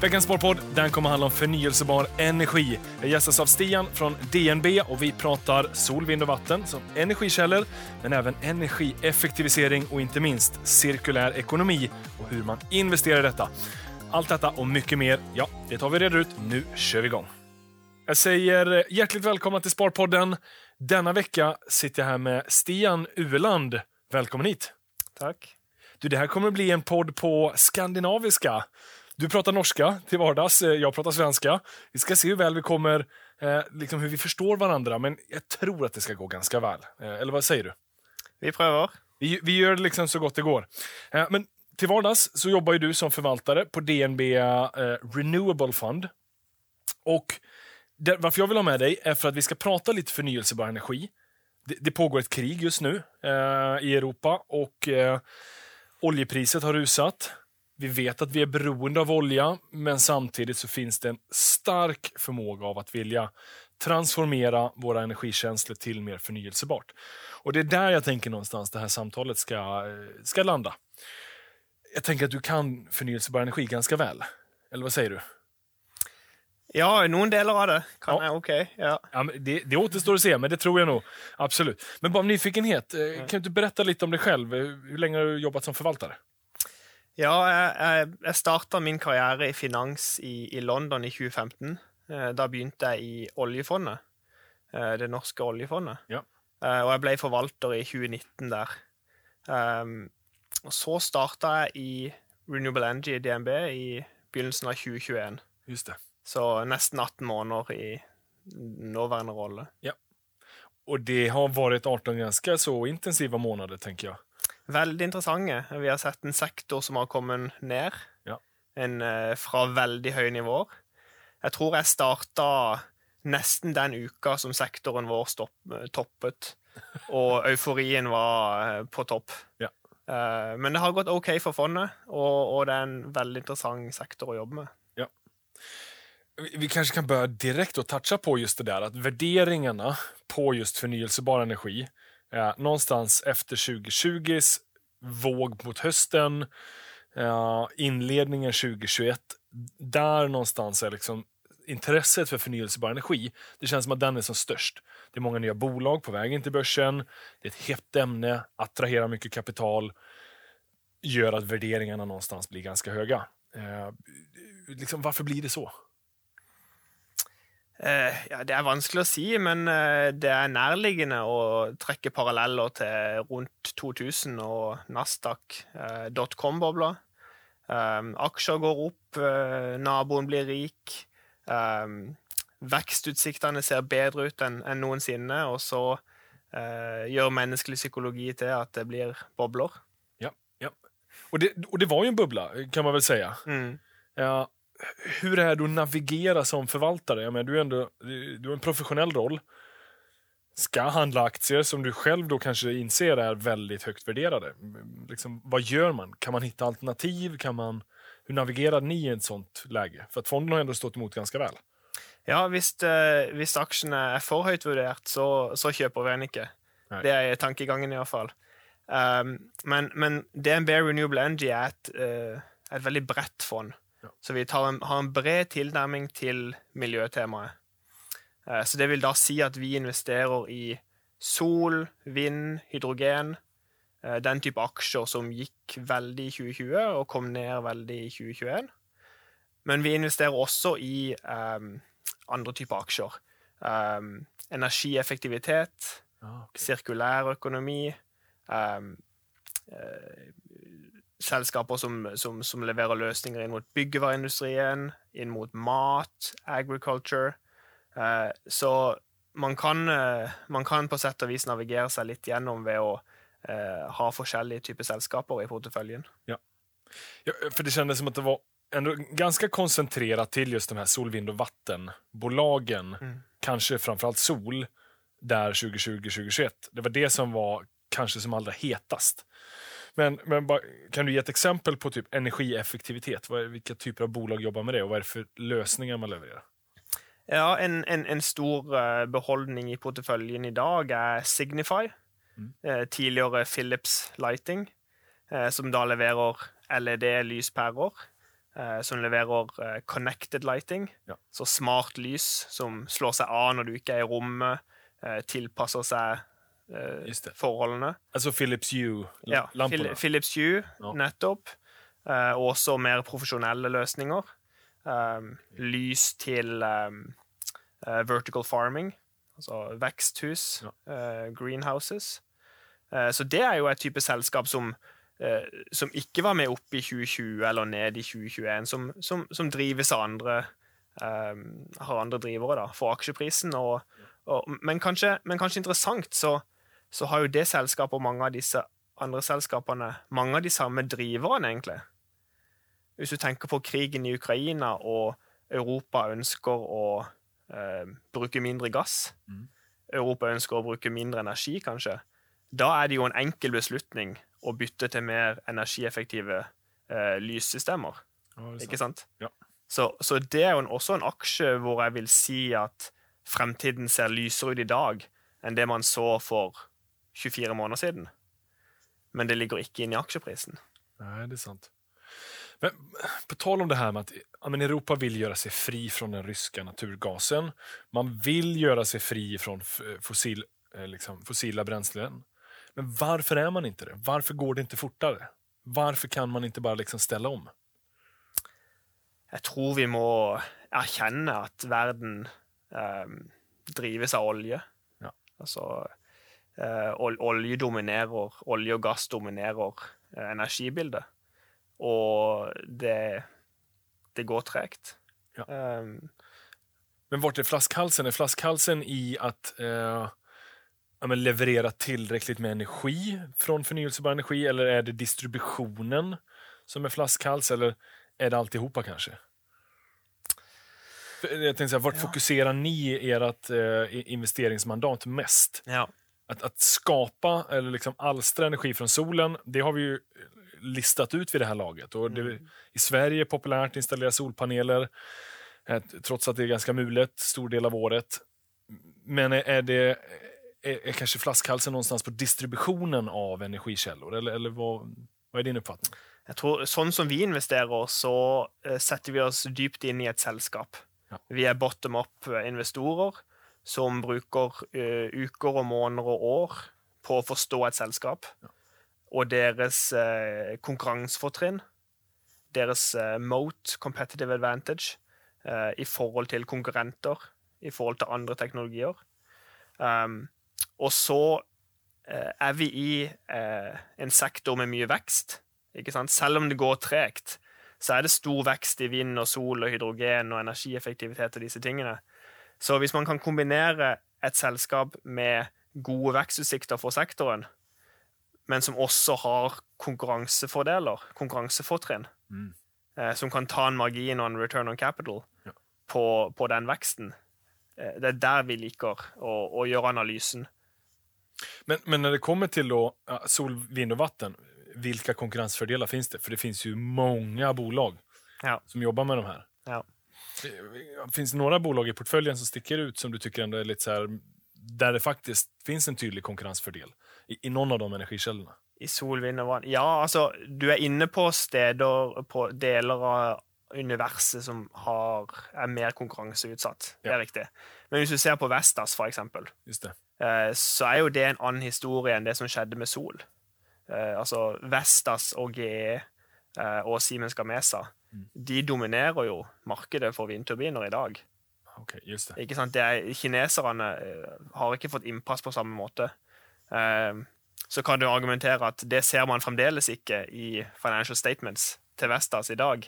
Veckans Sparpodd den kommer handla om förnyelsebar energi. Jag gästas av Stian från DNB och vi pratar sol, vind och vatten som energikällor, men även energieffektivisering och inte minst cirkulär ekonomi och hur man investerar i detta. Allt detta och mycket mer, ja, det tar vi reda ut. Nu kör vi igång. Jag säger hjärtligt välkomna till Sparpodden. Denna vecka sitter jag här med Stian Ueland. Välkommen hit. Tack. Du, det här kommer att bli en podd på skandinaviska. Du pratar norska till vardags, jeg jag pratar svenska. Vi ska se hur väl vi kommer, eh, liksom hur vi förstår varandra, men jag tror att det ska gå ganska väl. Eh, eller vad säger du? Vi prövar. Vi, vi gör det liksom så gott det går. Eh, men till vardags så jobbar ju du som förvaltare på DNB eh, Renewable Fund. Och det, varför jag vill ha med dig är för att vi ska prata lite förnyelsebar energi. Det, det pågår ett krig just nu eh, i Europa och eh, oljepriset har rusat. Vi vet att vi är beroende av olja, men samtidigt så finns det en stark förmåga av att vilja transformera våra energikänslor till mer förnyelsebart. Och det är där jag tänker någonstans det här samtalet ska, eh, ska landa. Jag tänker att du kan förnyelsebar energi ganska väl. Eller vad säger du? Ja, noen deler av det kan Ja. jeg. Ok. Ja. Ja, men det, det återstår å se, men det tror jeg nog. Absolut. Men bara av nyfikenhet, eh, kan du berätta lite om dig själv? Hvor Hur länge har du jobbat som förvaltare? Ja, jeg, jeg, jeg starta min karriere i finans i, i London i 2015. Eh, Da begynte jeg i oljefondet. eh, Det norske oljefondet. Ja. Eh, Og jeg ble forvalter i 2019 der. Um, Og så starta jeg i Renewable Energy i DNB i begynnelsen av 2021. Just det. Så nesten 18 måneder i nåværende rolle. Ja. Og det har vært 18 ganske så intensive måneder, tenker jag. Veldig interessante. Vi har sett en sektor som har kommet ned Ja. en, eh, fra veldig høye nivåer. Jeg tror jeg starta nesten den uka som sektoren vår stopp, eh, toppet, og euforien var eh, på topp. Ja. Men det har gått OK for fondet, og, og det er en veldig interessant sektor å jobbe med. Vi- Vi kanskje kan begynne direkte å toucha på just det der, at vurderingene på just fornyelsebar energi eh, någonstans efter 2020s våg mot hösten, eh, inledningen 2021, där någonstans är liksom intresset för förnyelsebar energi, det känns som att den är som störst. Det är många nya bolag på väg in till börsen, det är ett hett ämne, attraherar mycket kapital, gör att värderingarna någonstans blir ganska höga. Eh, liksom, varför blir det så? Eh, ja, det er vanskelig å si, men eh, det er nærliggende å trekke paralleller til rundt 2000 og Nasdaq, eh, aksjer går opp, naboen blir rik. Vekstutsiktene ser bedre ut enn noensinne, og så gjør menneskelig psykologi til at det blir bobler. Ja, ja. Og, det, og det var jo en bubbla, kan man vel si. Mm. Ja, hur är det att navigera som förvaltare? Jag menar, du, är ändå, du har en professionell roll. Ska handla aktier som du själv då kanske inser är väldigt högt värderade. Liksom, vad gör man? Kan man hitta alternativ? Kan man, hur navigerar ni i ett sånt läge? För att fonden har ändå stått emot ganska väl. Ja, hvis, eh, hvis aksjene er for høyt vurdert, så, så kjøper vi den ikke. Nei. Det er tankegangen, i hvert fall. Um, men, men DNB Renewable Energy er et, uh, et veldig bredt fond. Så vi tar en, har en bred tilnærming til miljøtemaet. Eh, så det vil da si at vi investerer i sol, vind, hydrogen, eh, den type aksjer som gikk veldig i 2020 og kom ned veldig i 2021. Men vi investerer også i um, andre typer aksjer. Um, energieffektivitet, sirkulær økonomi, um, eh, selskaper som, som, som leverer løsninger inn mot byggevareindustrien, inn mot mat, agriculture. Eh, så man kan, eh, man kan på sett og vis navigere seg litt gjennom ved å eh, ha forskjellige typer selskaper i porteføljen. Ja, för det kjennes som at det var ganske konsentrert til just de her sol, vind og vattenbolagen. Mm. framfor alt sol, der 2020-2021. Det var det som var kanskje som allra hetast. Men, men ba, kan du gi et eksempel på typ energieffektivitet? Hvilke typer av bolag jobber med det og hva er det for løsninger man levererar? Ja, en, en, en stor eh, beholdning i porteføljen i dag er Signify. Mm. eh, tidligere Philips Lighting, eh, som da leverer LED-lyspærer. som leverer connected lighting. Ja. Så smart lys som slår seg av når du ikke er i rommet, tilpasser seg. Forholdene. Altså Philips Hue-lampene? Ja, Philips Hue, nettopp. Eh, og også mer profesjonelle løsninger. Um, lys til um, eh, vertical farming, altså veksthus, eh, greenhouses. Eh, så det er jo et type selskap som, eh, som ikke var med opp i 2020 eller ned i 2021, som, som, som drives av andre um, har andre drivere da, for aksjeprisen. Og, og, men, kanskje, men kanskje interessant, så, så har jo det selskapet og mange av disse andre selskapene mange av de samme driverne, egentlig. Hvis du tenker på krigen i Ukraina, og Europa ønsker å eh, bruke mindre gass, Mm. Europa ønsker å bruke mindre energi, kanskje, da er det jo en enkel beslutning å bytte til mer energieffektive eh, lyssystemer. Sant. Ikke sant? Ja. Så, så det er jo en, også en aksje hvor jeg vil si at fremtiden ser lysere ut i dag enn det man så for 24 måneder siden. Men det ligger ikke inne i aksjeprisen. Nei, det er sant. Men på tal om det här med att ja, men Europa vill göra sig fri från den ryska naturgasen. Man vill göra sig fri från fossil, eh, liksom, fossila bränslen. Men varför är man inte det? Varför går det inte fortare? Varför kan man ikke bare liksom ställa om? Jeg tror vi må erkjenne at verden eh, drives av olje. Ja. Altså olje dominerer, olje og gass dominerer eh, energibildet. Og det, det går tregt. Ja. Um, Men vart er flaskhalsen? Er flaskhalsen i at uh, ja, leverera med energi fra förnyelsebar energi? Eller er det distributionen som er flaskhals? Eller er det alt i tänkte så vart Ja. fokuserer dere ert uh, investeringsmandat mest? ja. Att, att skapa eller liksom alstra energi från solen, det har vi ju listat ut vid det här laget. Och det, I Sverige är populärt att installera solpaneler, eh, trots att det är ganska mulet stor del av året. Men är, är det är, är kanske flaskhalsen någonstans på distributionen av energikällor? Eller, eller vad, vad är din uppfattning? Jeg tror, Sånn som vi investerer, så eh, setter vi oss dypt inn i et selskap. Ja. Vi er bottom up-investorer som bruker uh, uker og måneder og år på å forstå et selskap og deres uh, konkurransefortrinn. Deres uh, moat, competitive advantage, i forhold til konkurrenter, i forhold til andre teknologier. Um, og så er vi i en sektor med mye vekst. Ikke sant? Selv om det går tregt, så er det stor vekst i vind og sol og hydrogen og energieffektivitet og disse tingene. Så hvis man kan kombinere et selskap med gode vekstutsikter for sektoren, men som også har konkurransefordeler, konkurransefortrinn, Mm. eh, som kan ta en margin og en return on capital Ja. på, på den veksten, eh, det er der vi liker å, å gjøre analysen. Men, men når det kommer til då, sol, vind og vatten, hvilke konkurransefordeler finnes det? For det finnes jo mange bolag Ja. som jobber med de her. Ja. Finns det några bolag i portföljen som sticker ut som du tycker ändå är lite så här, där det faktiskt finns en tydlig konkurrensfördel i, i någon av de energikällorna? I sol, vind og vann. Ja, altså, du er inne på steder, på deler av universet som har, er mer konkurranseutsatt. Det er riktig. Men hvis du ser på Vestas, for eksempel, Just det. eh, så er jo det en annen historie enn det som skjedde med Sol. Altså, Vestas og GE eh, og Siemens Gamesa, de dominerer jo markedet for vindturbiner i dag. Okej, just det. Ikke sant? Det er, kineserne eh, har ikke fått innpass på samme måte. Eh, så kan du argumentere at det ser man fremdeles ikke i financial statements til Vestas i dag.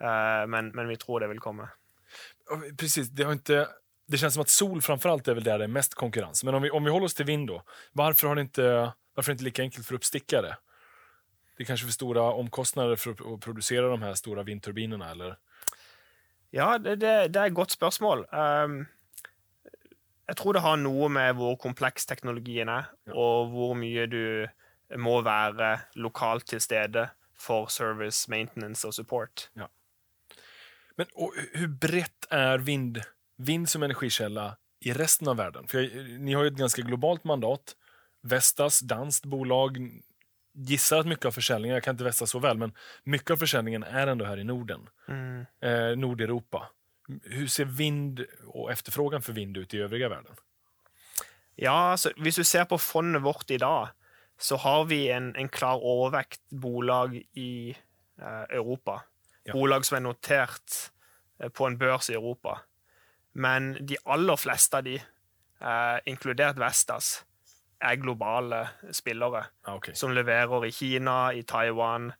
Eh, men, men vi tror det vil komme. Precis, det har ikke Det känns som att sol framförallt är väl där det är mest konkurrens. Men om vi, om vi håller oss till vind då, varför har det inte, varför är det inte lika enkelt för uppstickare? Det är kanske för stora omkostnader för att producera de här stora vindturbinerna, eller? Ja, det, det, det er et godt spørsmål. Um, jeg tror det har noe med hvor kompleks teknologien er, Ja. og hvor mye du må være lokalt til stede for service, maintenance og support. Men og, hvor brett er vind, vind som energikilde i resten av verden? For jag, ni har jo et ganske globalt mandat. Vestas, dansk bolag, gissar att mycket av försäljningen, jag kan inte vässa så väl, men mycket av försäljningen är ändå här i Norden. Mm. Eh, Nordeuropa. Hur ser vind och efterfrågan för vind ut i övriga världen? Ja, så Hvis du ser på fondet vårt i dag, så har vi en, en klar overvekt bolag i eh, Europa. Ja. Bolag som er notert eh, på en børs i Europa. Men de aller fleste av de, eh, inkludert Vestas, er globale spillere. Ah, okay. Som leverer i Kina, i Taiwan,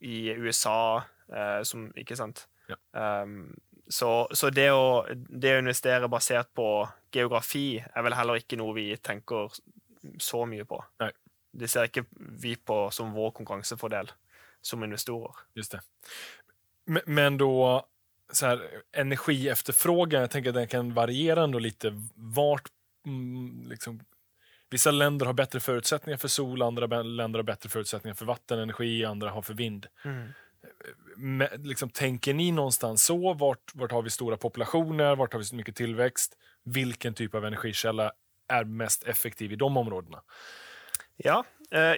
i USA, eh, som Ikke sant? Ja. Um, så, så det, å, det å investere basert på geografi er vel heller ikke noe vi tenker så mye på. Nei. Det ser ikke vi på som vår konkurransefordel som investorer. Just det. Men, men då, så här, energiefterfrågan, jag tänker att den kan variera ändå lite. Vart, mm, liksom, vissa länder har bättre förutsättningar för sol, andra länder har bättre förutsättningar för vattenenergi, andra har för vind. Men, liksom, tänker ni någonstans så? Vart, vart har vi stora populationer? Vart har vi så mycket tillväxt? Vilken typ av energikälla är mest effektiv i de områdena? Ja, eh,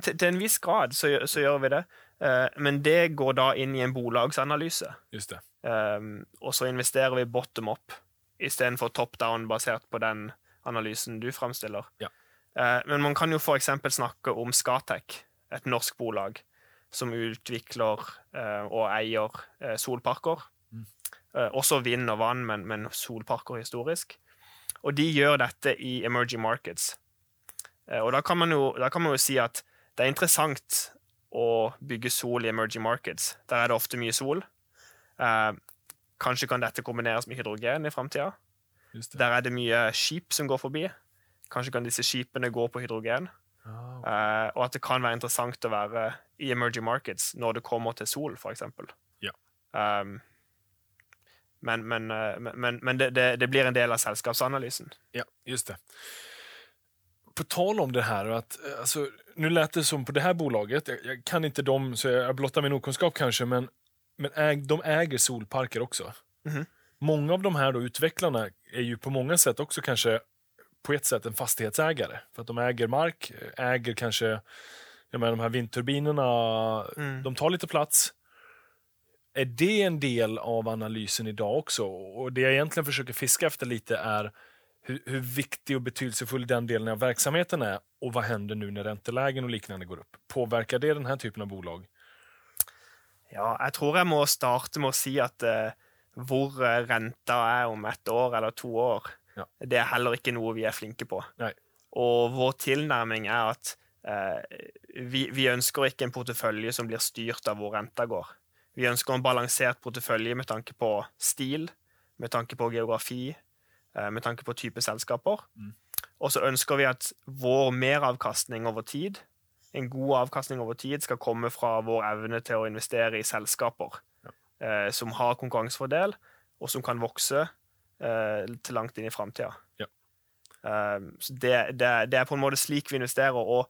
til, en viss grad så, så gjør vi det. Eh, men det går da inn i en bolagsanalyse. Just det. Eh, og så investerer vi bottom up istedenfor top down, basert på den analysen du framstiller. Ja. Eh, men man kan jo f.eks. snakke om Scatec, et norsk bolag som utvikler eh, og eier eh, solparker. Eh, også vind og vann, men, men solparker historisk. Og de gjør dette i emerging markets. Eh, og da kan, man jo, kan man jo si at det er interessant å bygge sol i emerging markets. Der er det ofte mye sol. Eh, kanskje kan dette kombineres med hydrogen i framtida. Der er det mye skip som går forbi. Kanskje kan disse skipene gå på hydrogen. Ah, Eh, og at det kan være interessant å være i emerging markets når det kommer til sol, f.eks. Ja. Um, men men, eh, men, men, men det, det, det blir en del av selskapsanalysen. Ja, just det. På tal om det her att, eh, alltså, nu lät det som på det her bolaget, jeg, jeg kan ikke dem, så jeg blottar min okunskap kanskje, men, men äg, de äger solparker också. Mhm. Många av de här då, utvecklarna är ju på många sätt också kanske på ett sätt en fastighetsägare. För att de äger mark, äger kanske, jag menar de här vindturbinerna, Mm. de tar lite plats. Är det en del av analysen idag också? Och det jag egentligen försöker fiska efter lite är hur, hur viktig och betydelsefull den delen av verksamheten är och vad händer nu när räntelägen och liknande går upp? Påverkar det den här typen av bolag? Ja, jeg tror jeg må starte med å si at eh, hvor eh, renta er om ett år eller to år, Ja. det er heller ikke noe vi er flinke på. Nei. Og vår tilnærming er at eh, vi, vi ønsker ikke en portefølje som blir styrt av hvor renta går. Vi ønsker en balansert portefølje med tanke på stil, med tanke på geografi, eh, med tanke på type selskaper. Og så ønsker vi at vår meravkastning over tid, en god avkastning over tid, skal komme fra vår evne til å investere i selskaper eh, som har konkurransefordel, og som kan vokse eh, til langt inn i framtida. Ja. Eh, det, det, det er på en måte slik vi investerer. Og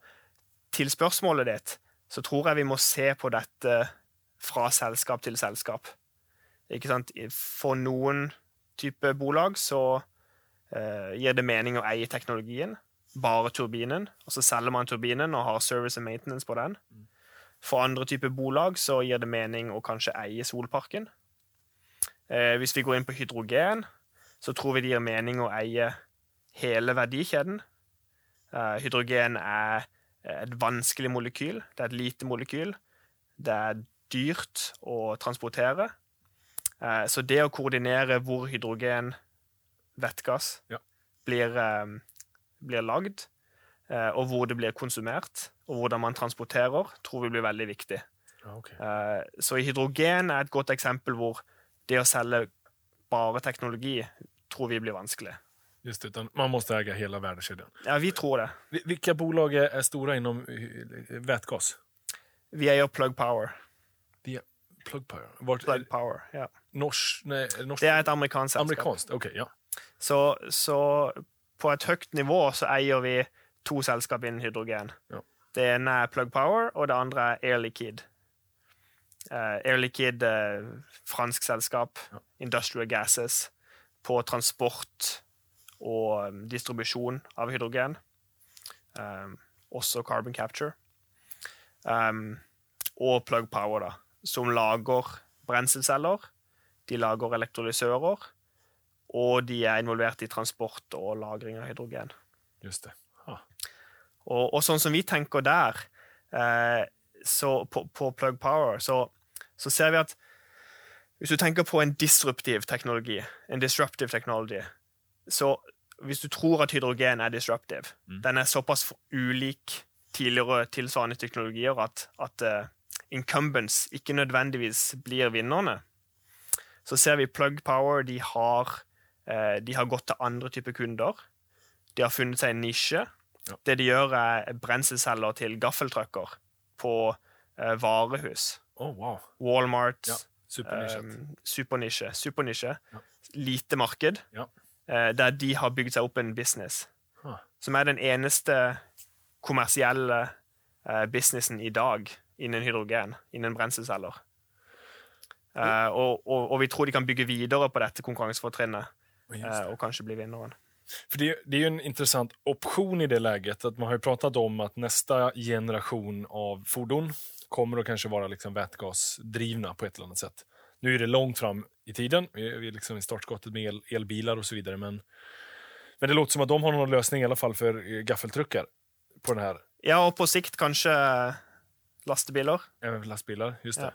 til spørsmålet ditt, så tror jeg vi må se på dette fra selskap til selskap. Ikke sant? For noen type bolag så eh, gir det mening å eie teknologien, bare turbinen, og så selger man turbinen og har service and maintenance på den. For andre typer bolag så gir det mening å kanskje eie solparken. Eh, hvis vi går inn på hydrogen, så tror vi det gir mening å eie hele verdikjeden. Eh, hydrogen er et vanskelig molekyl. Det er et lite molekyl. Det er dyrt å transportere. Eh, så det å koordinere hvor hydrogen, vettgass, Ja. blir, eh, blir lagd, og hvor det blir konsumert, og hvordan man transporterer, tror vi blir veldig viktig. Okay. Eh, Så hydrogen er et godt eksempel hvor det å selge bare teknologi tror vi blir vanskelig. Just det, utan man måste äga hela värdekedjan. Ja, vi tror det. Hvilke Vilka bolag är, är stora inom eh, vätgas? Vi eier Plug Power. Via Plug Power? Vart, Plug Power, ja. Nors, nej, norsk, Det er et amerikansk selskap. Amerikansk, Okej, ja. Så, så på et høyt nivå så eier vi to selskap innen hydrogen. Ja. Det ene er Plug Power, og det andre er Air Liquide. Uh, Air Liquide, uh, fransk selskap, Ja. Industrial Gases, på transport og um, distribusjon av hydrogen. Um, også carbon capture. Um, og Plug Power, da, som lager brenselceller. De lager elektrolysører. Og de er involvert i transport og lagring av hydrogen. Just det. Ah. Og, og sånn som vi tenker der, eh, så på, på Plug Power, så, så ser vi at hvis du tenker på en disruptiv teknologi, en disruptive technology, så hvis du tror at hydrogen er disruptive, Mm. den er såpass ulik tidligere tilsvarende teknologier at, at uh, incumbents ikke nødvendigvis blir vinnerne, så ser vi Plug Power de har, uh, de har gått til andre typer kunder. De har funnet seg en nisje. Ja. Det de gjør, er brenselceller til gaffeltrucker på eh, varehus. Oh, wow. Walmart, Ja, Supernisje. um, supernisje. Ja. Lite marked, Ja. eh, der de har bygd seg opp en business. Huh. Som er den eneste kommersielle eh, businessen i dag innen hydrogen, innen brenselceller. Uh, og, og, og vi tror de kan bygge videre på dette konkurransefortrinnet eh, det. og kanskje bli vinneren. För det, det är ju en intressant option i det läget. att Man har jo pratat om att nästa generation av fordon kommer att kanske vara liksom vätgasdrivna på ett eller annat sätt. Nu är det långt fram i tiden. Vi är liksom i startskottet med el, elbilar och så vidare. Men, men det låter som att de har någon lösning i alla fall för eh, gaffeltruckar på den här Ja, og på sikt kanskje lastebiler. även lastbiler. Just det. Ja.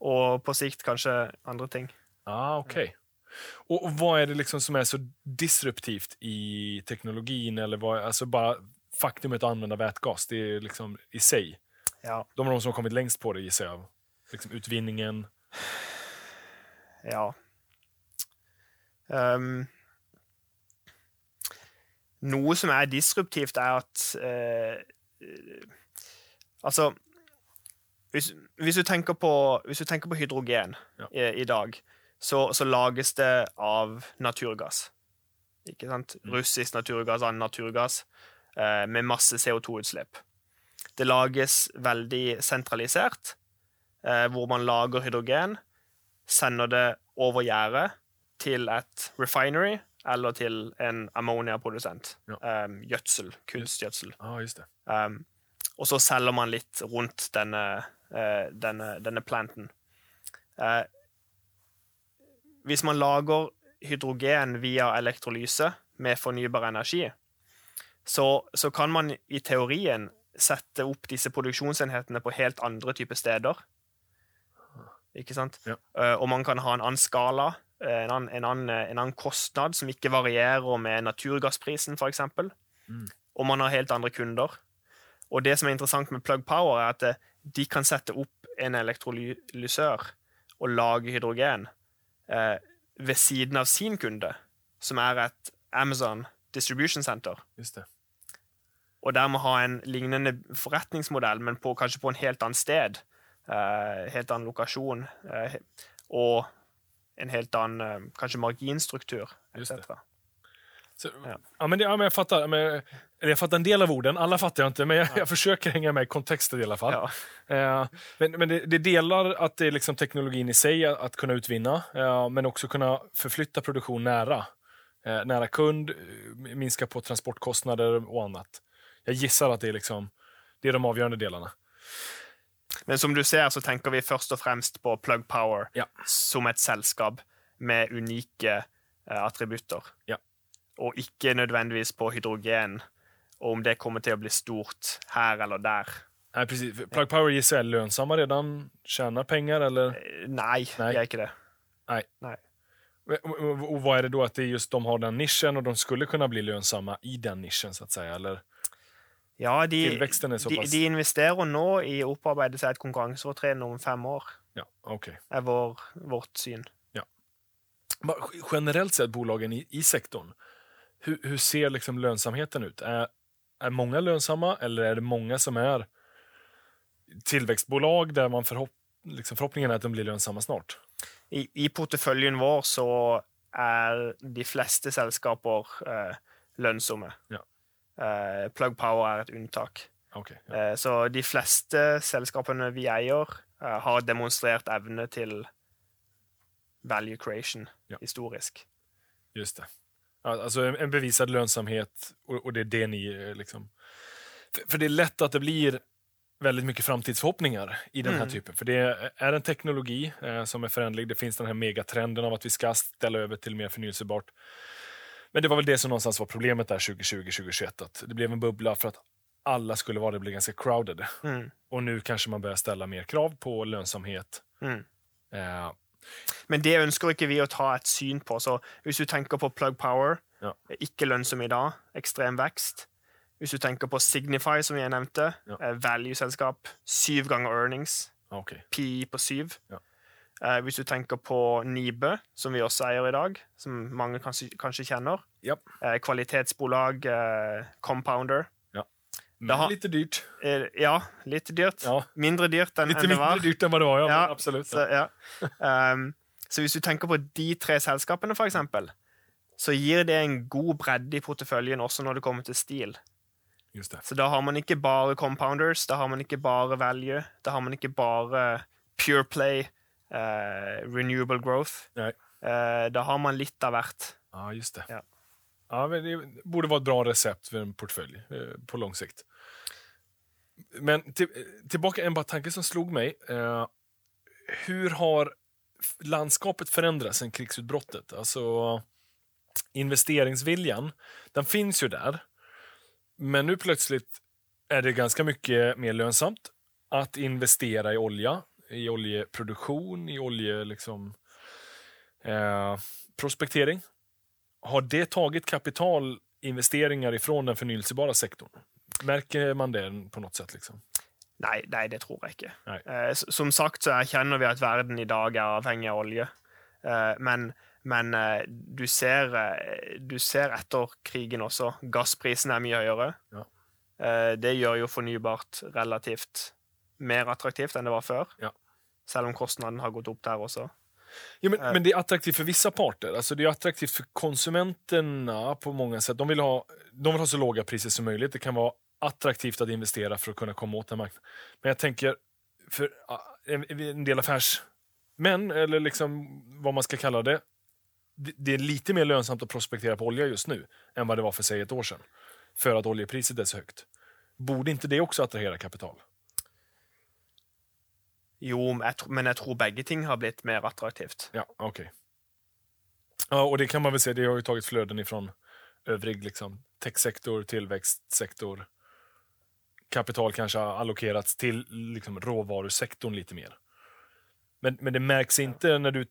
Og på sikt kanskje andre ting. Ah, okej. Och, och vad är det liksom som är så disruptivt i teknologin? Eller vad, alltså bara faktumet att använda vätgas, det är liksom i sig. Ja. De är de som har kommit längst på det gissar jag. Liksom utvinningen. Ja. Um, noe som er disruptivt, er at eh, eh, Altså hvis, hvis, du tenker på, hvis du tenker på hydrogen Ja. i, i dag, så, så lages det av naturgass. Ikke sant? Mm. Russisk naturgass, annen naturgass, eh, med masse CO2-utslipp. Det lages veldig sentralisert, eh, hvor man lager hydrogen, sender det over gjerdet til et refinery eller til en ammoniaprodusent. Ja. Um, gjødsel. Kunstgjødsel. Ja, just det. Um, og så selger man litt rundt denne, uh, denne, denne planten. Eh, hvis man lager hydrogen via elektrolyse med fornybar energi, så, så kan man i teorien sette opp disse produksjonsenhetene på helt andre typer steder. Ikke sant? Ja. Eh, og man kan ha en annen skala, eh, en annen, en, annen, en annen kostnad, som ikke varierer med naturgassprisen, f.eks. Mm. Og man har helt andre kunder. Og det som er interessant med Plug Power, er at eh, de kan sette opp en elektrolysør og lage hydrogen eh, ved siden av sin kunde, som er et Amazon Distribution Center Just det. og dermed ha en lignende forretningsmodell, men på, kanskje på en helt annet sted. eh, helt annen lokasjon. eh, og en helt annen eh, kanskje marginstruktur, Just det. Så, Ja. ja. men ja, men jag, fattar, men, eller jag fattar en del av orden, alla fattar jag inte, men jag, jag försöker hänga med i kontexten i alla fall. Ja. Eh, men men det, det delar att det är liksom teknologin i sig att, att kunna utvinna, eh, men också kunna förflytta produktion nära. Eh, nära kund, eh, minska på transportkostnader och annat. Jag gissar att det är, liksom, det är de avgörande delarna. Men som du ser, så tenker vi først og fremst på Plug Power Ja. som et selskap med unike eh, attributter. Ja. Og ikke nødvendigvis på hydrogen, og om det kommer til å bli stort her eller der. Nei, precis. Plug Power gir seg lønnsomme lönsamma redan, tjener penger, eller? Eh, Nei, Nei. det er ikke det. Nei. Nei. Og hva er det da at det just de har den nisjen, og de skulle kunne bli lønnsomme i den nisjen, så å si, Eller? Ja, de, de, de investerer nå i å opparbeide seg et konkurransefortrinn om fem år, Ja, ok. er vår, vårt syn. Ja. Generelt sett bolagen i, i sektorn, hur, hur ser liksom lönsamheten ut? Är, är många lönsamma eller är det många som är tillväxtbolag där man förhopp, liksom förhoppningen är att de blir lönsamma snart? I, I porteføljen vår så er de fleste selskaper eh, lønnsomme. Ja. Eh, Plug Power er et unntak. Okay, ja. Eh, så de fleste selskapene vi eier, eh, har demonstrert evne til value creation Ja. historisk. Just det. Alltså en, en bevisad lönsamhet och, och det är det ni eh, liksom... För, för det är lätt att det blir väldigt mycket framtidsförhoppningar i den här Mm. typen. För det är en teknologi eh, som är föränderlig. Det finns den här megatrenden av att vi ska ställa över till mer förnyelsebart. Men det var väl det som någonstans var problemet där 2020-2021. Att det blev en bubbla för att alla skulle vara det blev ganska crowded. Mm. Och nu kanske man börjar ställa mer krav på lönsamhet. Mm. Eh, Men det ønsker ikke vi å ta et syn på. Så hvis du tenker på Plug Power, Ja. ikke lønnsom i dag, ekstrem vekst. Hvis du tenker på Signify, som jeg nevnte, Ja. eh, value-selskap, syv ganger earnings, okay. okej. PI på syv. Ja. Eh, hvis du tenker på Nibe, som vi også eier i dag, som mange kanskje, kanskje kjenner. ja. Eh, kvalitetsbolag, Compounder. Men lite dyrt. Ja, litt dyrt. Ja. Mindre dyrt enn litt enn det var. mindre dyrt enn vad det var, ja. Ja, absolutt. absolut. Så, ja. um, så hvis du tenker på de tre selskapene, for eksempel, så gir det en god bredde i porteføljen også når det kommer til stil. Just det. Så da har man ikke bare compounders, da har man ikke bare value, da har man ikke bare pure play, uh, renewable growth. Eh, da har man litt av hvert. Ja, just det. Ja. Ja, men det borde vara ett bra recept för en portfölj eh, på lång sikt. Men till, tillbaka en bara tanke som slog mig. Eh, hur har landskapet förändrats sedan krigsutbrottet? Alltså, investeringsviljan, den finns ju där. Men nu plötsligt är det ganska mycket mer lönsamt att investera i olja, i oljeproduktion, i olje, liksom, eh, prospektering. Har det tagit kapitalinvesteringar ifrån den förnyelsebara sektorn? Märker man det på något sätt? Liksom? Nei, nei, det tror jeg ikke. Eh, som sagt så erkjenner vi at verden i dag er avhengig av olje. Eh, men men eh, du, ser, eh, du ser etter krigen også. Gassprisen er mye høyere. Ja. Eh, det gjør jo fornybart relativt mer attraktivt enn det var før. Ja. Selv om kostnaden har gått opp der også. Ja, men, Eh. men det är attraktivt för vissa parter. Alltså det är attraktivt för konsumenterna på många sätt. De vill, ha, de vill ha så låga priser som möjligt. Det kan vara attraktivt att investera för att kunna komma åt den marknaden. Men jag tänker, för ah, en, en del affärsmän, eller liksom vad man ska kalla det, det, det är lite mer lönsamt att prospektera på olja just nu än vad det var för seg ett år sedan. För att oljepriset är så högt. Borde inte det också attrahera kapital? Jo, men jeg, tror begge ting har blitt mer attraktivt. Ja, ok. Ja, och det kan man väl se, det har ju tagit flöden ifrån övrig liksom, techsektor, tillväxtsektor. Kapital kanske har allokerats till liksom, råvarusektorn lite mer. Men, men det märks inte när, du,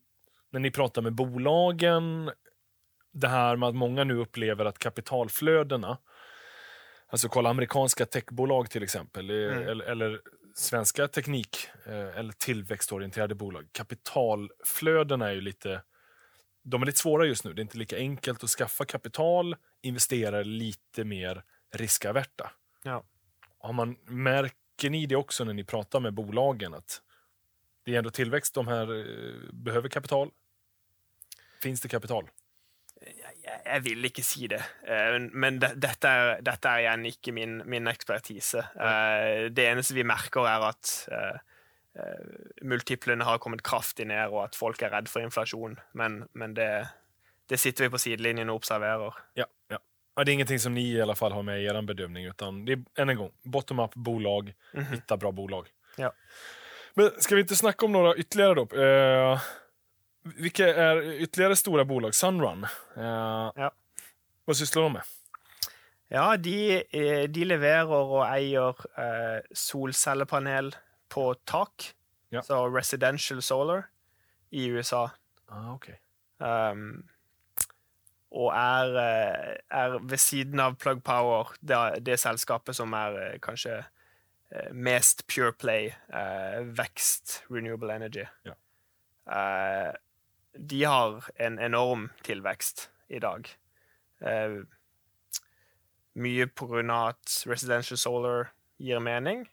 när ni pratar med bolagen, det här med att många nu upplever att kapitalflödena, alltså kolla amerikanska techbolag till exempel, eh, Mm. eller, eller svenska teknik eh, eller tillväxtorienterade bolag. Kapitalflödena är ju lite de är lite svåra just nu. Det är inte lika enkelt att skaffa kapital. Investera lite mer riskaverta. Ja. Har man, märker ni det också när ni pratar med bolagen? att Det är ändå tillväxt, de här eh, behöver kapital. Finns det kapital? Jeg, vil ikke si det, Eh, men det, dette, er, dette er igjen ikke min, min ekspertise. Eh, Det eneste vi merker, er at eh, multiplene har kommet kraftig ned, og at folk er redd for inflasjon. Men, men det, det sitter vi på sidelinjen og observerer. Ja, ja. Det er ingenting som ni i alle fall har med i er bedømning. utan det er en gang, bottom-up bolag, hitta bra bolag. Ja. Men skal vi ikke snakke om noe ytterligere, då? Vilka är ytterligare stora bolag? Sunrun. Eh, Ja. Hva sysslar de med? Ja, de, eh, de leverer og eier eh, solcellepanel på tak, Ja. så residential solar, i USA. Ah, okay. Um, og er, eh, er ved siden av Plug Power det, det selskapet som er eh, kanskje mest pure play eh, vekst renewable energy. Ja. Eh, de har en enorm tilvekst i dag. Eh, mye på grunn av at residential solar gir mening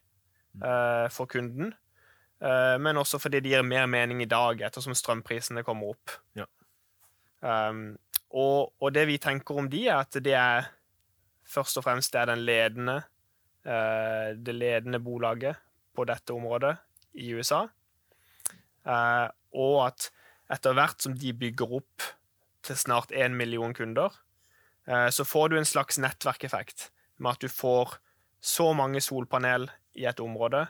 eh, for kunden. Eh, men også fordi det gir mer mening i dag, ettersom strømprisene kommer opp. Ja. Um, og, og det vi tenker om de, er at det er først og fremst det den ledende uh, det ledende bolaget på dette området i USA. Uh, og at etter hvert som de bygger opp til snart én million kunder, eh, så får du en slags nettverkeffekt med at du får så mange solpanel i et område,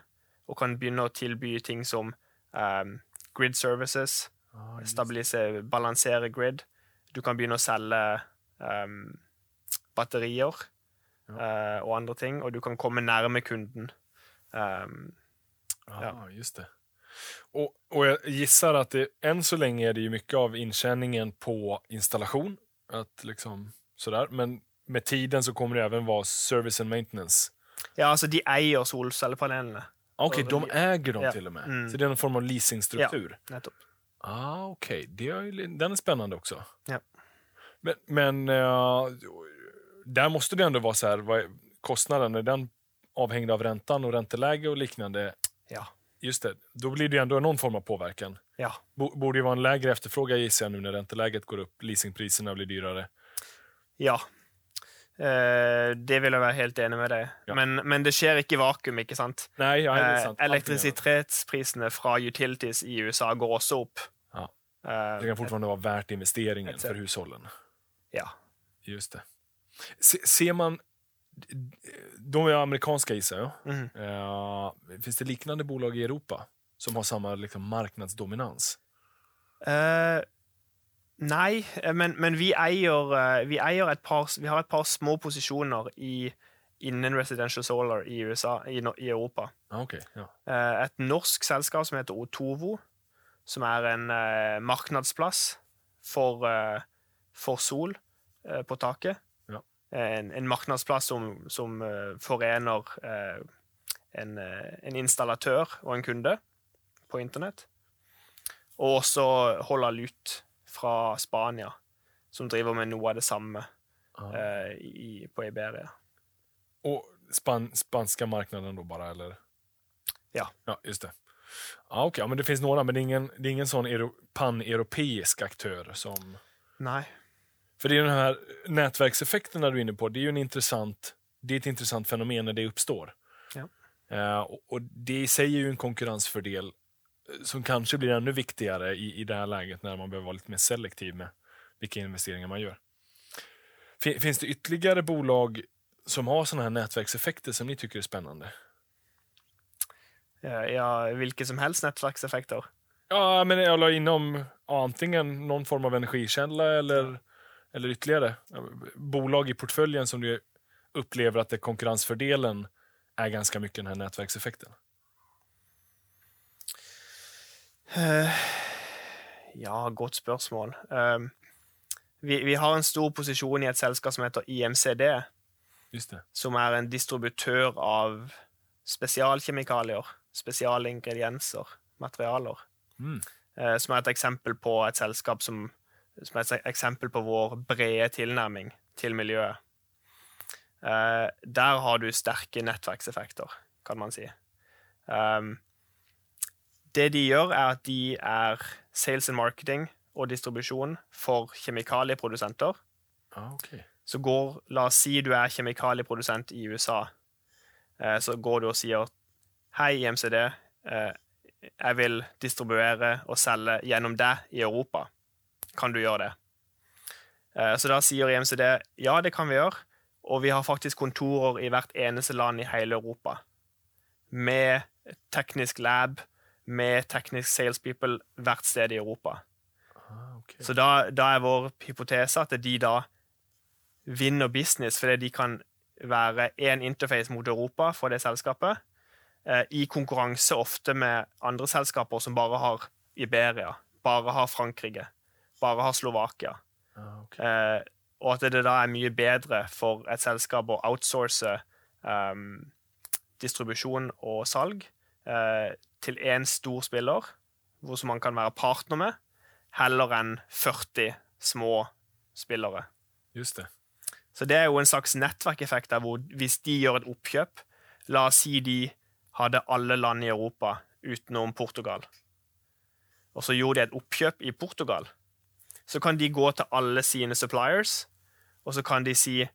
og kan begynne å tilby ting som um, grid services, Ah, stabilisere, balansere grid. Du kan begynne å selge um, batterier uh, og andre ting, og du kan komme nærme kunden. Um, Ja, just det. Och, och jag gissar att det, än så länge är det ju mycket av intjäningen på installation. Att liksom, sådär. Men med tiden så kommer det även vara service and maintenance. ja, altså, de eier solcellepanelene. Okej, okay, de äger dem ja. till och med. Mm. Så det är en form av leasingstruktur. Ja, Nettopp. Ah, okej. Det är ju li- Den är spännande också. Ja. Men, men uh, där måste det ändå vara så här, vad är kostnaden, är den avhängd av räntan och ränteläge och liknande? Ja. Just det, då blir det ändå någon form av påverkan. Ja. Bo- Borde ju vara en lägre efterfrågan gissar jag nu när ränteläget går upp, leasingpriserna blir dyrare. Ja. Eh, det vil jeg være helt enig med deg. Ja. Men, men det skjer ikke i vakuum, ikke sant? Nei, ja, det Eh, sant. Eh, elektrisitetsprisene fra utilities i USA går også opp. Ja. Eh, Det kan fortfarande være värt investeringen for för hushållen. ja. Just det. Se, ser man... De är amerikanska gissar jag. Mm. Uh, finns det liknande bolag i Europa som har samma liksom, marknadsdominans? Uh, nei, eh, men, men vi eier, eh, vi eier par Vi har et par små posisjoner i, innen residential solar i USA, i, i Europa. Ah, Okej, ja. uh, et norsk selskap som heter Otovo, som er en eh, marknadsplass for, eh, for sol eh, på taket. Ja. En, en marknadsplass som, som eh, forener eh, en, eh, en installatør og en kunde på internett. Og også holder lut fra Spania, som driver med noe av det samme Ah. eh, i, på Iberia. Og span, spanske markedet da, bare, eller? Ja. Ja, just det. Ah, Okej, ja, men det finnes noen, men det er ingen, det är ingen sånn pan-europeisk aktør som... Nei. För det är den här nätverkseffekterna du är inne på, det är ju en intressant, det är ett intressant fenomen när det uppstår. Ja. Uh, och, det i sig är ju en konkurrensfördel eh, som kanske blir ännu viktigare i, i det här läget när man behöver vara lite mer selektiv med vilka investeringar man gör. Finns det ytterligare bolag som har sådana här nätverkseffekter som ni tycker är spännande? Eh, ja, vilka som helst nätverkseffekter. Ja, men jag la inom antingen någon form av energikälla eller, eller ytterligare bolag i portföljen som du upplever att det konkurrensfördelen är ganska mycket den här nätverkseffekten. Uh, ja, godt spørsmål. Uh, vi, vi har en stor posisjon i et selskap som heter IMCD, Just det. som er en distributør av spesialkjemikalier, spesialingredienser, materialer. Mm. Uh, som er et eksempel på et selskap som, som et eksempel på vår brede tilnærming til miljøet. Eh, der har du sterke nettverkseffekter, kan man si. Um, det de gjør, er at de er sales and marketing og distribusjon for kjemikalieprodusenter. Ja, okej. Så går, la oss si du er kjemikalieprodusent i USA. Eh, så går du og sier Hei, IMCD. Eh, jeg vil distribuere og selge gjennom deg i Europa. Kan du gjøre det? Eh, så da sier IMCD ja, det kan vi gjøre. Og vi har faktisk kontorer i hvert eneste land i hele Europa. Med teknisk lab, med teknisk salespeople hvert sted i Europa. Ah, okay. Så da, da er vår hypotese at de da vinner business fordi de kan være én interface mot Europa for det selskapet, eh, i konkurranse ofte med andre selskaper som bare har Iberia, bare har Frankrike, bare har Slovakia. Ah, okej. Eh, og at det da er mye bedre for et selskap å outsource um, distribusjon og salg eh, til én stor spiller, hvor man kan være partner med, heller enn 40 små spillere. Just det. Så det er jo en slags nettverkeffekt der hvor hvis de gjør et oppkjøp La oss si de hadde alle land i Europa utenom Portugal. Og så gjorde de et oppkjøp i Portugal. Så kan de gå til alle sine suppliers, og så kan de si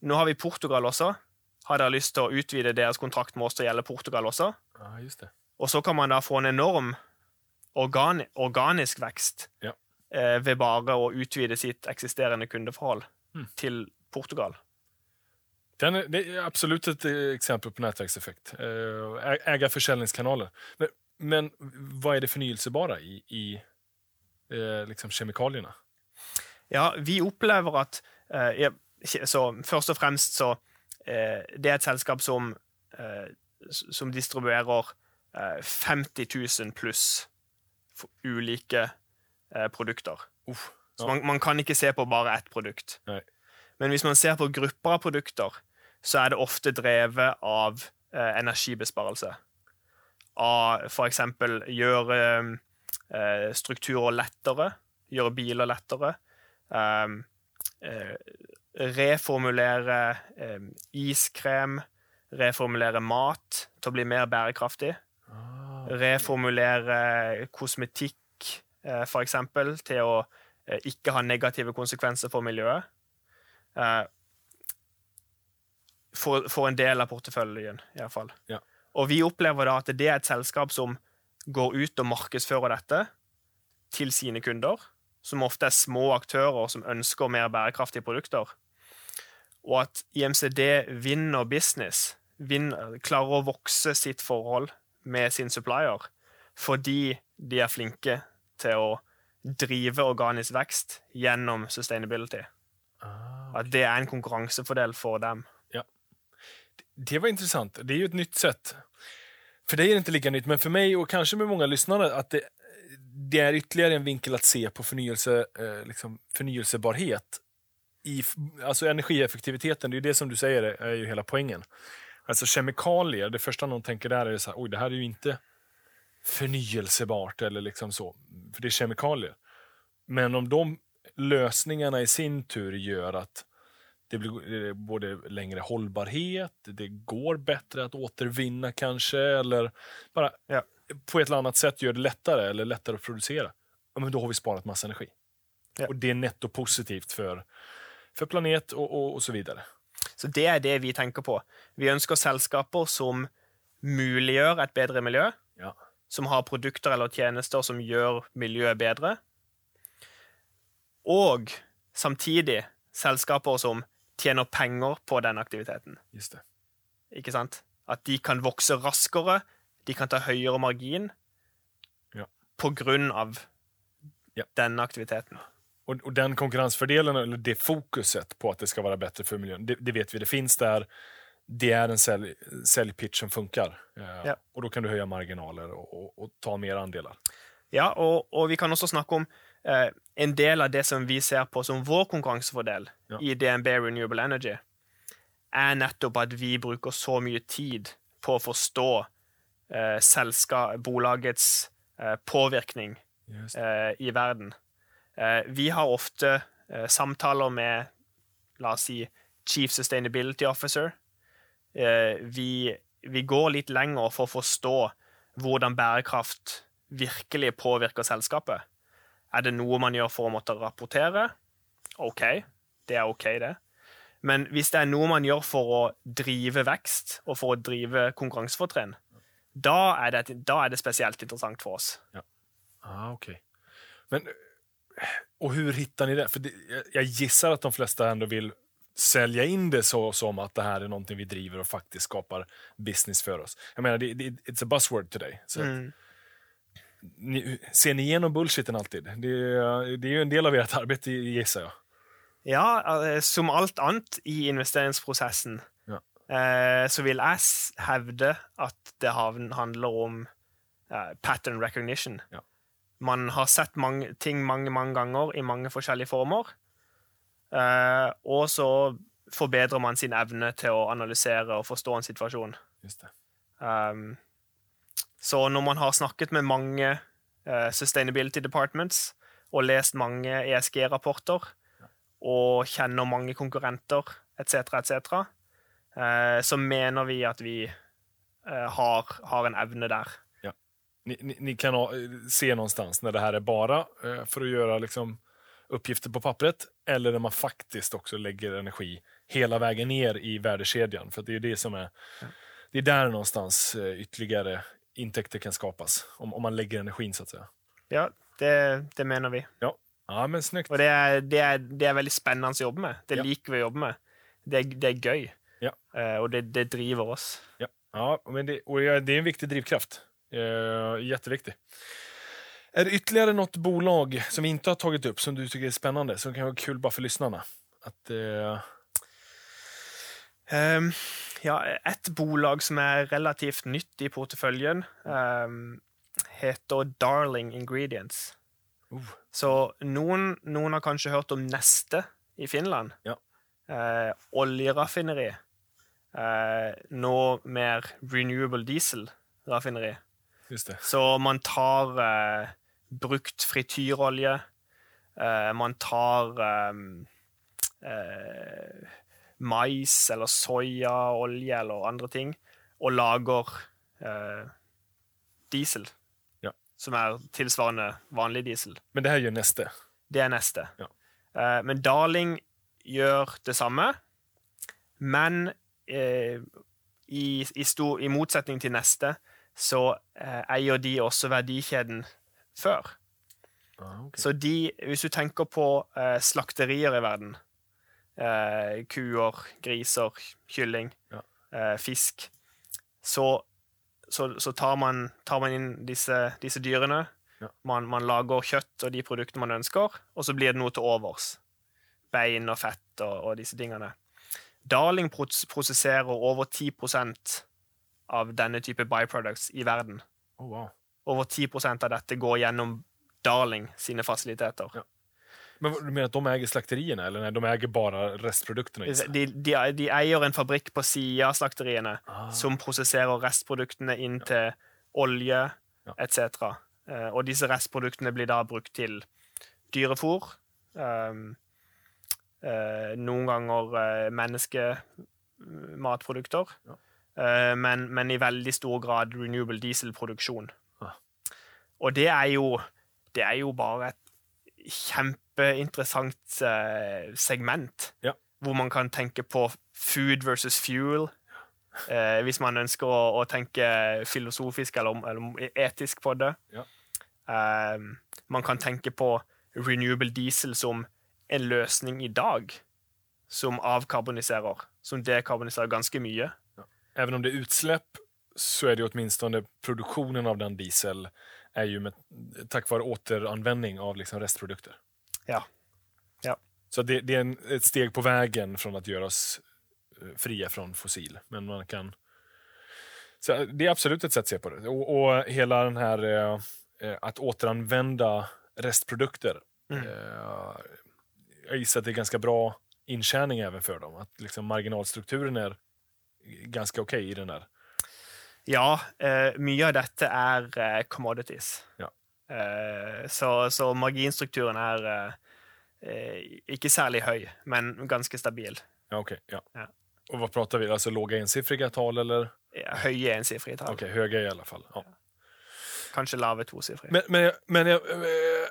Nå har vi Portugal også. Har dere lyst til å utvide deres kontrakt med oss til å gjelde Portugal også? Ja, just det. Og så kan man da få en enorm organi organisk vekst Ja. eh, ved bare å utvide sitt eksisterende kundeforhold Mm. til Portugal. Den er, det er absolutt et eksempel på på nätverkseffekt. eh, forskjellingskanaler. Men, men hva er det förnyelsebara i, i eh, liksom kjemikaliene? Ja, vi opplever at eh, ja, så Først og fremst så eh, Det er et selskap som, eh, som distribuerer eh, 50 000 pluss ulike eh, produkter. Uff, Så man, man kan ikke se på bare ett produkt. Nei. Men hvis man ser på grupper av produkter, så er det ofte drevet av eh, energibesparelse. Av eksempel gjøre eh, strukturer lettere, gjøre biler lettere. Um, eh, reformulere eh, iskrem, reformulere mat til å bli mer bærekraftig. Ah, Reformulere kosmetikk, eh, for eksempel, til å eh, ikke ha negative konsekvenser for miljøet. Eh, for, for en del av porteføljen, iallfall. Ja. Og vi opplever da at det er et selskap som går ut og markedsfører dette til sine kunder, som ofte er små aktører som ønsker mer bærekraftige produkter. Og at IMCD vinner business, vinner, klarer å vokse sitt forhold med sin supplier, fordi de er flinke til å drive organisk vekst gjennom sustainability. ah. At det er en konkurransefordel for dem. Ja. Det var interessant. Det er jo et nytt sätt. För dig är det inte lika nytt, men för mig och kanske med många lyssnare att det, det är ytterligare en vinkel att se på förnyelse, eh, liksom förnyelsebarhet. I, alltså energieffektiviteten, det är det som du säger är ju hela poängen. Alltså kemikalier, det första någon tänker där är så här, oj, det här är ju inte förnyelsebart eller liksom så, för det är kemikalier. Men om de lösningarna i sin tur gör att det blir eh, både längre hållbarhet, det går bättre att återvinna kanske, eller bara Ja. på ett eller annat sätt gör det lättare eller lättare att producera. Ja, men då har vi sparat massa energi. Ja. Och det är netto positivt för, för planet och, och, och så vidare. Så det er det vi tenker på. Vi ønsker selskaper som muliggjør et bedre miljø, Ja. som har produkter eller tjenester som gjør miljøet bedre, og samtidig selskaper som tjener penger på den aktiviteten. Just det. Ikke sant? At de kan vokse raskere, de kan ta høyere margin Ja. på grunn av Ja. denne aktiviteten. Og, og, den konkurransefordelen, eller det fokuset på at det skal være bedre for miljøet, det, det vet vi, det fins der. Det er en selgpitch som funker, Eh, Ja. og da kan du høye marginaler og, og, og ta mer andeler. Ja, og, og vi kan også snakke om en del av det som vi ser på som vår konkurransefordel Ja. i DNB Renewable Energy, er nettopp at vi bruker så mye tid på å forstå eh, selska, bolagets eh, påvirkning eh, i verden. Eh, vi har ofte eh, samtaler med, la oss si, Chief Sustainability Officer. Eh, vi, vi går litt lenger for å forstå hvordan bærekraft virkelig påvirker selskapet. Er det noe man gjør for å måtte rapportere? OK, det er OK, det. Men hvis det er noe man gjør for å drive vekst og for å drive konkurransefortrinn, da er det, da er det spesielt interessant for oss. Ah, ok. Men, og hvordan hittar ni det? For det, jeg jag gissar att de fleste ändå vil sälja in det så som at det här är någonting vi driver og faktisk skapar business for oss. Jag menar, det, det, it's a buzzword today. Så Mm. Ni, ser ni gjennom bullshiten alltid? Det, är- det er jo en del av deres arbeid, gjetter jeg. Ja, eh, som alt annet i investeringsprosessen, Ja. eh, så vil jeg hevde at det handler om eh, pattern recognition. Ja. Man har sett mange, ting mange, mange ganger i mange forskjellige former, eh, og så forbedrer man sin evne til å analysere og forstå en situasjon. Just det. Um, så når man har snakket med mange eh, sustainability departments og lest mange ESG-rapporter og kjenner mange konkurrenter etc., etc., eh, så mener vi at vi eh, har, har en evne der. Ni, ni, ni kan eh, se någonstans när det här är bara for för att göra liksom, uppgifter på pappret eller når man faktiskt också lägger energi hela vägen ner i värdekedjan. För det det är det som är... Det är där någonstans ytterligare intäkter kan skapas. Om, om man lägger energin, så att säga. Ja, det, det mener vi. Ja, ja men snyggt. Og det er, det, er, det er veldig spennende å jobbe med. Det Ja. liker vi å jobbe med. Det er, det er gøy. Ja. uh, og det, det driver oss. Ja, ja men det, og det er en viktig drivkraft. Eh, jätteviktig. Är det ytterligere något bolag som vi inte har tagit upp som du tycker är spännande, som kan vara kul bara för lyssnarna? Att, eh, Ehm, ja, et bolag som er relativt nytt i porteføljen, um, heter Darling Ingredients. Uh. Så noen, noen har kanskje hørt om Neste i Finland. Ja. Uh, oljeraffineri. Uh, nå mer renewable diesel-raffineri. Så man tar eh, brukt frityrolje. Man tar um, mais eller soya, olje eller andre ting, og lager eh, diesel. Ja. Som er tilsvarende vanlig diesel. Men det her gjør Neste. Det er neste. Ja. Eh, men Darling gjør det samme, men eh, i, i, stor, i motsetning til neste, så eh, eier de også verdikjeden før. Ah, okay. Så de, hvis du tenker på eh, slakterier i verden, eh, kuer, griser, kylling, Ja. eh, fisk, så, så, så tar, man, tar man inn disse, disse dyrene. Ja. Man, man lager kjøtt og de produktene man ønsker, og så blir det noe til overs. Bein og fett og, og disse tingene. Darling prosesserer over 10% av denne type byproducts i verden. Oh, wow. Over 10% av dette går gjennom Darling sine fasiliteter. Ja. Men du mener at de eier slakteriene, eller nei, de eier bare restproduktene? De, de, de eier en fabrikk på sida av slakteriene Ah, som prosesserer restproduktene inn til olje Ja. etc. Eh, og disse restproduktene blir da brukt til dyrefôr. Um, uh, noen ganger uh, menneskematprodukter. Ja. Uh, men, men i veldig stor grad renewable dieselproduksjon. Ah. Og det er jo Det er jo bare et kjempeinteressant eh, segment. Ja. Hvor man kan tenke på food versus fuel. Eh, hvis man ønsker å, å tenke filosofisk eller, eller etisk på det. Ja. Eh, man kan tenke på renewable diesel som en løsning i dag. Som avkarboniserer. Som dekarboniserer ganske mye. Även om det er utslipp, så er det jo åtminstone produksjonen av den diesel er ju med, tack vare återanvändning av liksom restprodukter. Ja. Ja. Så det, det är en, ett steg på vägen från att göra oss eh, fria från fossil. Men man kan... Så det är absolut ett sätt att se på det. Och, och hela den här eh, eh, att återanvända restprodukter. Mm. Eh, jag gissar att det är ganska bra intjäning även för dem. Att liksom marginalstrukturen är ganska okej i den där. Ja, eh, mye av dette er eh, commodities. Ja. Eh, så, så marginstrukturen er eh, ikke særlig høy, men ganske stabil. Ja, okej. ja. Ja. Og hva prater vi? altså låga ensifrige tal eller? Ja, Høye ensifrige tall. Okej, høye i alle fall. Ja. Kanskje lave tosifrige. Men, men, men jag- eh,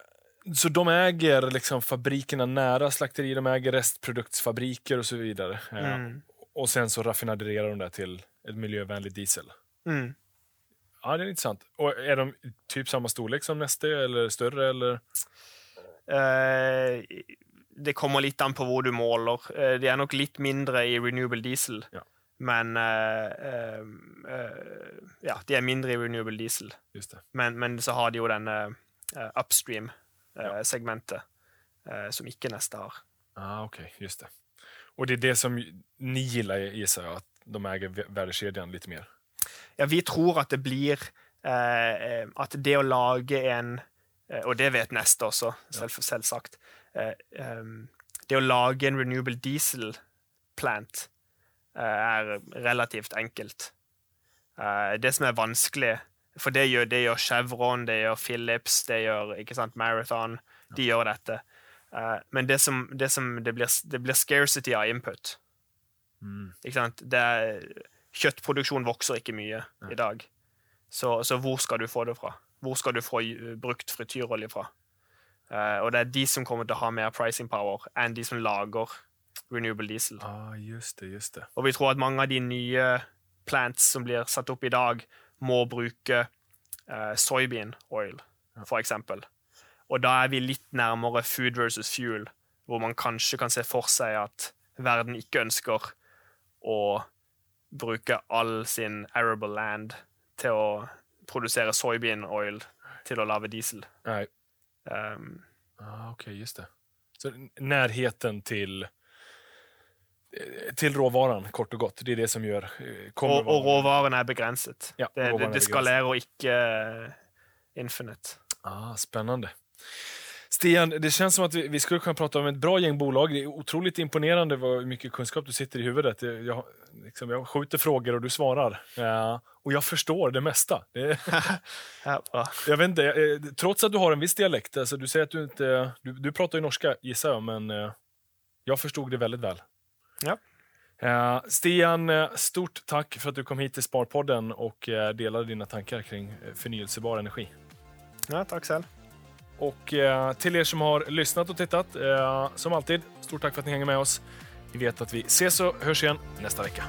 så de äger liksom fabrikkene nære slakterier, de äger restproduktsfabriker Og, så vidare. Mm. Och sen så raffinerer de det til et miljøvennlig diesel. Mm. Ja, det er intressant. Och är de typ samma storlek som Neste, eller større, Eller? Eh, det kommer litt an på hvor du måler. Eh, de er nok litt mindre i renewable diesel. Ja. Men eh, eh, Ja, de er mindre i renewable diesel. Just det. Men, men så har de jo denne eh, upstream-segmentet, eh, som ikke Neste har. Ah, ok, just det. Og det er det som ni gillar, gissar jag, att de äger vä- värdekedjan lite mer. Ja, vi tror at det blir eh, At det å lage en eh, Og det vet Neste også, selv, selvsagt. Eh, em, det å lage en renewable diesel plant eh, er relativt enkelt. Eh, det som er vanskelig For det gjør, det gjør Chevron, det gjør Philips, det gjør sant, Marathon. De gjør dette. Eh, men det som, det, som det, blir, det blir scarcity av input. Mm. Ikke sant? Det er, kjøttproduksjon vokser ikke mye Nei. i dag. Så, så hvor skal du få det fra? Hvor skal du få eh, brukt frityrolje fra? Uh, og det er de som kommer til å ha mer pricing power enn de som lager renewable diesel. Ah, just det, just det. Og vi tror at mange av de nye plants som blir satt opp i dag, må bruke uh, soybean oil, Ja. for eksempel. Og da er vi litt nærmere food versus fuel, hvor man kanskje kan se for seg at verden ikke ønsker å bruke all sin arable land til å produsere soybean oil til å lage diesel. Nei. Um, Ah, ok, just det. Så nærheten til til råvaren, råvaran, kort og godt. Det er det som gjør eh, kommer og, og råvaren er begrenset. Ja, det, det, det skalerer ikke eh, infinite. Ah, spännande. Stian, det känns som att vi, vi skulle kunna prata om ett bra gäng bolag. Det är otroligt imponerande hur mycket kunskap du sitter i huvudet. Jag, jag, liksom, jag skjuter frågor och du svarar. Ja, och jag förstår det mesta. Det, jag vet inte, eh, trots att du har en viss dialekt, alltså, du säger att du inte... Du, du pratar ju norska, gissar jag, men eh, jag förstod det väldigt väl. Ja. Uh, Stian, eh, stort tack för att du kom hit till Sparpodden och eh, delade dina tankar kring eh, förnyelsebar energi. ja, takk selv. Och eh, till er som har lyssnat och tittat, eh, som alltid, stort tack för att ni hänger med oss. Vi vet att vi ses och hörs igen nästa vecka.